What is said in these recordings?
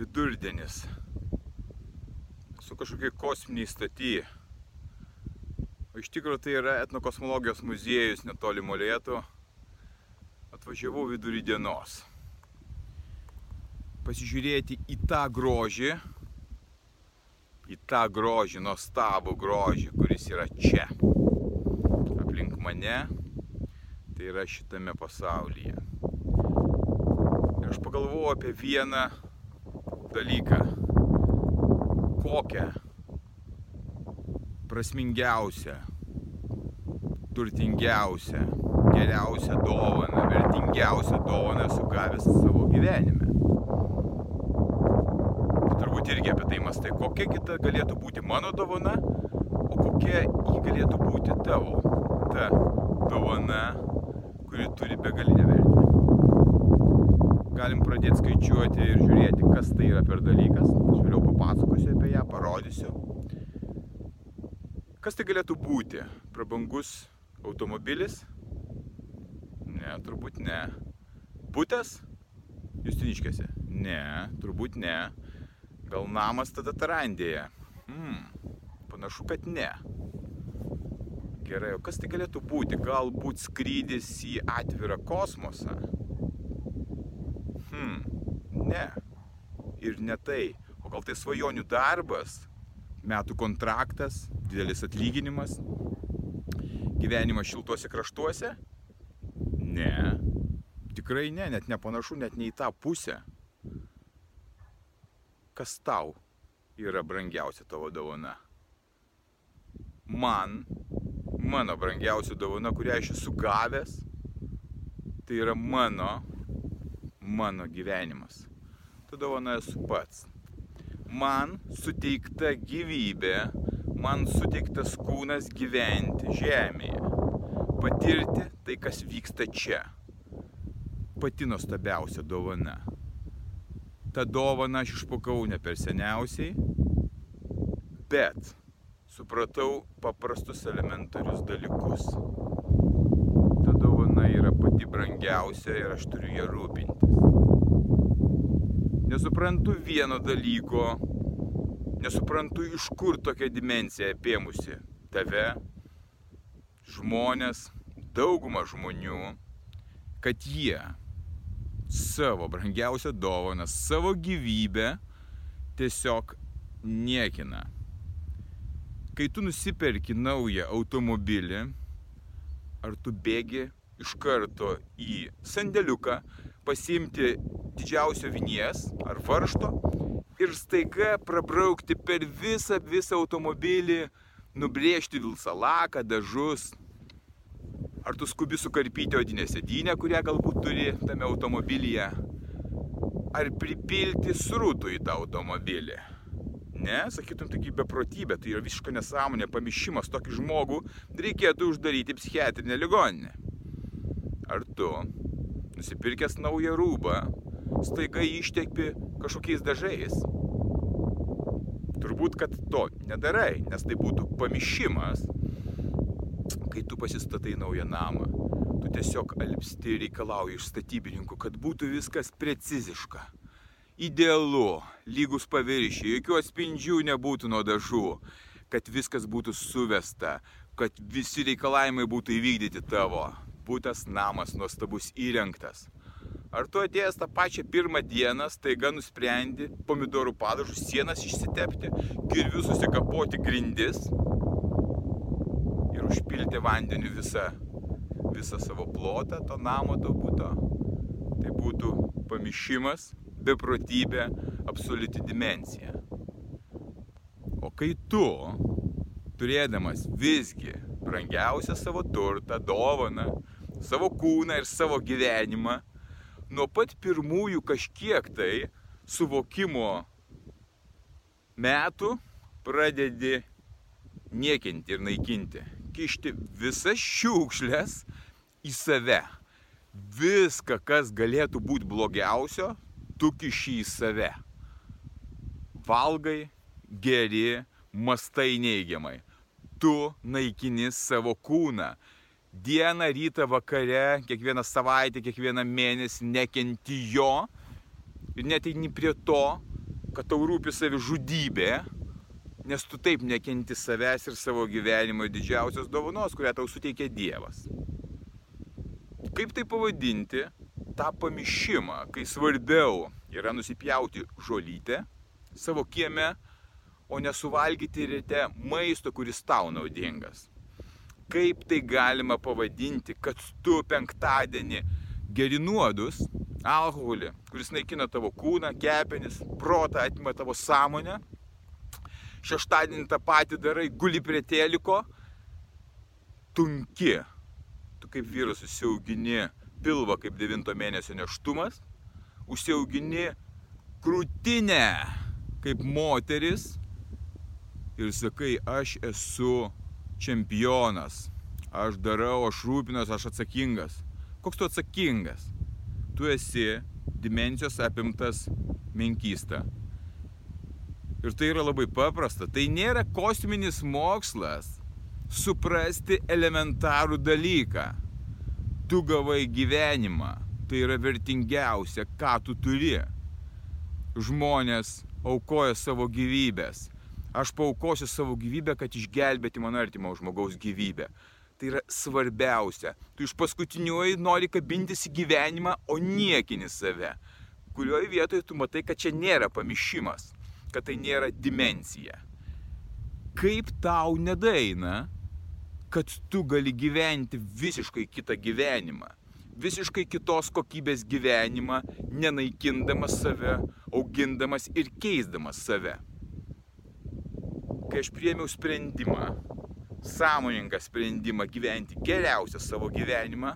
vidurdienis su kažkokiai kosminiai staty. O iš tikrųjų tai yra etnokosmologijos muziejus netoli Molėtų. Atvažiavau vidurį dienos. Pasižiūrėti į tą grožį, į tą grožį, nuostabų grožį, kuris yra čia. Aplink mane, tai yra šitame pasaulyje. Ir aš pagalvojau apie vieną dalyką. Kokią prasmingiausią, turtingiausią, geriausią dovaną, vertingiausią dovaną esu gavęs savo gyvenime. Tu turbūt irgi apie tai mastai, kokia kita galėtų būti mano dovana, o kokia ji galėtų būti tavo. Ta dovana, kuri turi begalinę vertę galim pradėti skaičiuoti ir žiūrėti, kas tai yra per dalykas. Aš vėliau papasakosiu apie ją, parodysiu. Kas tai galėtų būti? Prabangus automobilis? Ne, turbūt ne. Būtas? Justiniškėse? Ne, turbūt ne. Gal namas tada Tarandėje? Hmm, panašu, kad ne. Gerai, o kas tai galėtų būti? Galbūt skrydis į atvirą kosmosą? Ne. Ir ne tai. O gal tai svajonių darbas, metų kontraktas, didelis atlyginimas, gyvenimas šiltuose kraštuose? Ne. Tikrai ne, net nepanašu, net ne į tą pusę. Kas tau yra brangiausia tavo dovana? Man, mano brangiausia dovana, kurią aš esu gavęs, tai yra mano, mano gyvenimas ta dovana esu pats. Man suteikta gyvybė, man suteiktas kūnas gyventi žemėje, patirti tai, kas vyksta čia. Pati nuostabiausia dovana. Ta dovana aš išpakau ne per seniausiai, bet supratau paprastus elementarius dalykus. Ta dovana yra pati brangiausia ir aš turiu ją rūpintis nesuprantu vieno dalyko, nesuprantu iš kur tokia dimensija apėmusi tave, žmonės, daugumą žmonių, kad jie savo brangiausią dovaną, savo gyvybę tiesiog niekina. Kai tu nusiperki naują automobilį, ar tu bėgi iš karto į sandėliuką, pasiimti didžiausio vinies ar varšto ir staiga prabraukti per visą, visą automobilį, nubrėžti vilsalaką, dažus. Ar tu skubi sukarpyti odinę sėdynę, kurią galbūt turi tame automobilyje. Ar pripilti srūtų į tą automobilį. Ne, sakytum, taigi beprotybė, tai yra visiška nesąmonė, pamišimas tokį žmogų reikėtų uždaryti psichiatrinę ligoninę. Ar tu nusipirkęs naują rūbą, staiga ištekpi kažkokiais dažais. Turbūt, kad to nedarai, nes tai būtų pamišimas. Kai tu pasistatai naują namą, tu tiesiog alpsti reikalauji iš statybininkų, kad būtų viskas preciziška. Idealu, lygus paviršiai, jokių atspindžių nebūtų nuo dažų, kad viskas būtų suvesta, kad visi reikalavimai būtų įvykdyti tavo butas, namas nuostabus įrengtas. Ar tu atėjęs tą pačią pirmą dieną staiga nusprendi pomidorų padažus, sienas išsitepti, kirvius susikapoti grindis ir užpilti vandeniu visą, visą savo plotą to namo, to būto. Tai būtų pamišimas, beprotybė, absoliuti dimensija. O kai tu, turėdamas visgi brangiausią savo turtą, dovaną, savo kūną ir savo gyvenimą, nuo pat pirmųjų kažkiek tai suvokimo metų pradedi niekinti ir naikinti, kišti visas šiukšlės į save. Viską, kas galėtų būti blogiausio, tu kiši į save. Valgai, geri, mastai neigiamai. Tu naikini savo kūną. Dieną, rytą, vakare, kiekvieną savaitę, kiekvieną mėnesį nekenti jo ir neteini prie to, kad tau rūpi savižudybė, nes tu taip nekenti savęs ir savo gyvenimo didžiausios dovanos, kurią tau suteikia Dievas. Kaip tai pavadinti tą pamišimą, kai svarbiau yra nusipjauti žolytę savo kieme, o nesuvalgyti ryte maisto, kuris tau naudingas. Kaip tai galima pavadinti, kad tu penktadienį geri nuodus, alkoholį, kuris naikina tavo kūną, kepenis, protą, atima tavo sąmonę. Šeštadienį tą patį darai, guli prie teliko, tunki. Tu kaip vyras susiaugini pilvą kaip devinto mėnesio neštumas, užsiaugini krūtinę kaip moteris ir sakai, aš esu čempionas, aš darau, aš rūpinas, aš atsakingas. Koks tu atsakingas? Tu esi dimensijos apimtas menkysta. Ir tai yra labai paprasta. Tai nėra kosminis mokslas suprasti elementarų dalyką. Tu gavai gyvenimą. Tai yra vertingiausia, ką tu turi. Žmonės aukoja savo gyvybės. Aš paukosiu savo gyvybę, kad išgelbėti mano artimo žmogaus gyvybę. Tai yra svarbiausia. Tu iš paskutiniuoji nori kabintis į gyvenimą, o niekini save. Kurioje vietoje tu matai, kad čia nėra pamišimas, kad tai nėra dimencija. Kaip tau nedaina, kad tu gali gyventi visiškai kitą gyvenimą visiškai kitos kokybės gyvenimą, nenaikindamas save, augindamas ir keisdamas save. Kai aš priemiau sprendimą, sąmoningą sprendimą gyventi geriausią savo gyvenimą,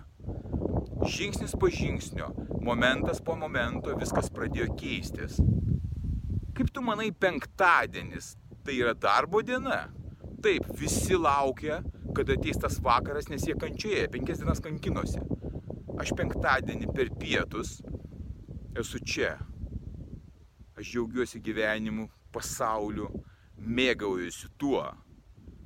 žingsnis po žingsnio, momentas po momento viskas pradėjo keistis. Kaip tu manai, penktadienis tai yra darbo diena? Taip, visi laukia, kada ateis tas vakaras, nes jie kančioje, penkias dienas kankinosi. Aš penktadienį per pietus esu čia. Aš džiaugiuosi gyvenimu, pasauliu, mėgaujuosi tuo.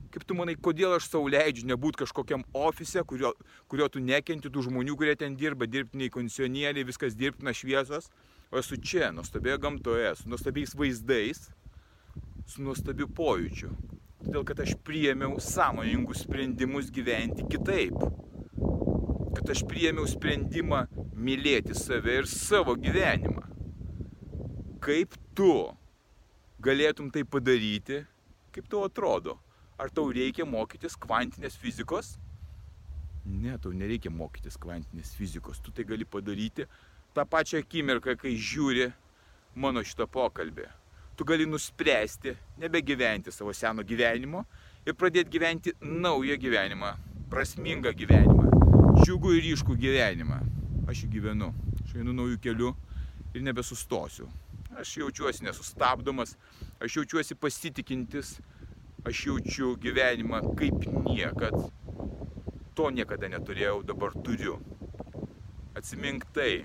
Kaip tu manai, kodėl aš savo leidžiu nebūti kažkokiam ofise, kurio, kurio tu nekenti tų žmonių, kurie ten dirba, dirbtiniai kondicionieriai, viskas dirbtina šviesos, o esu čia, nuostabioje gamtoje, su nuostabiais vaizdais, su nuostabiu pojūčiu. Todėl, kad aš priėmiau sąmoningus sprendimus gyventi kitaip kad aš priėmiau sprendimą mylėti save ir savo gyvenimą. Kaip tu galėtum tai padaryti, kaip tau atrodo? Ar tau reikia mokytis kvantinės fizikos? Ne, tau nereikia mokytis kvantinės fizikos. Tu tai gali padaryti tą pačią akimirką, kai žiūri mano šitą pokalbį. Tu gali nuspręsti nebegyventi savo seno gyvenimo ir pradėti gyventi naują gyvenimą, prasmingą gyvenimą džiugų ir ryškų gyvenimą. Aš jį gyvenu. Aš einu naujų kelių ir nebesustosiu. Aš jaučiuosi nesustabdomas, aš jaučiuosi pasitikintis, aš jaučiu gyvenimą kaip niekad. To niekada neturėjau, dabar turiu. Atsimink tai,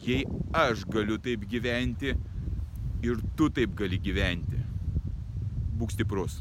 jei aš galiu taip gyventi ir tu taip gali gyventi. Būk stiprus.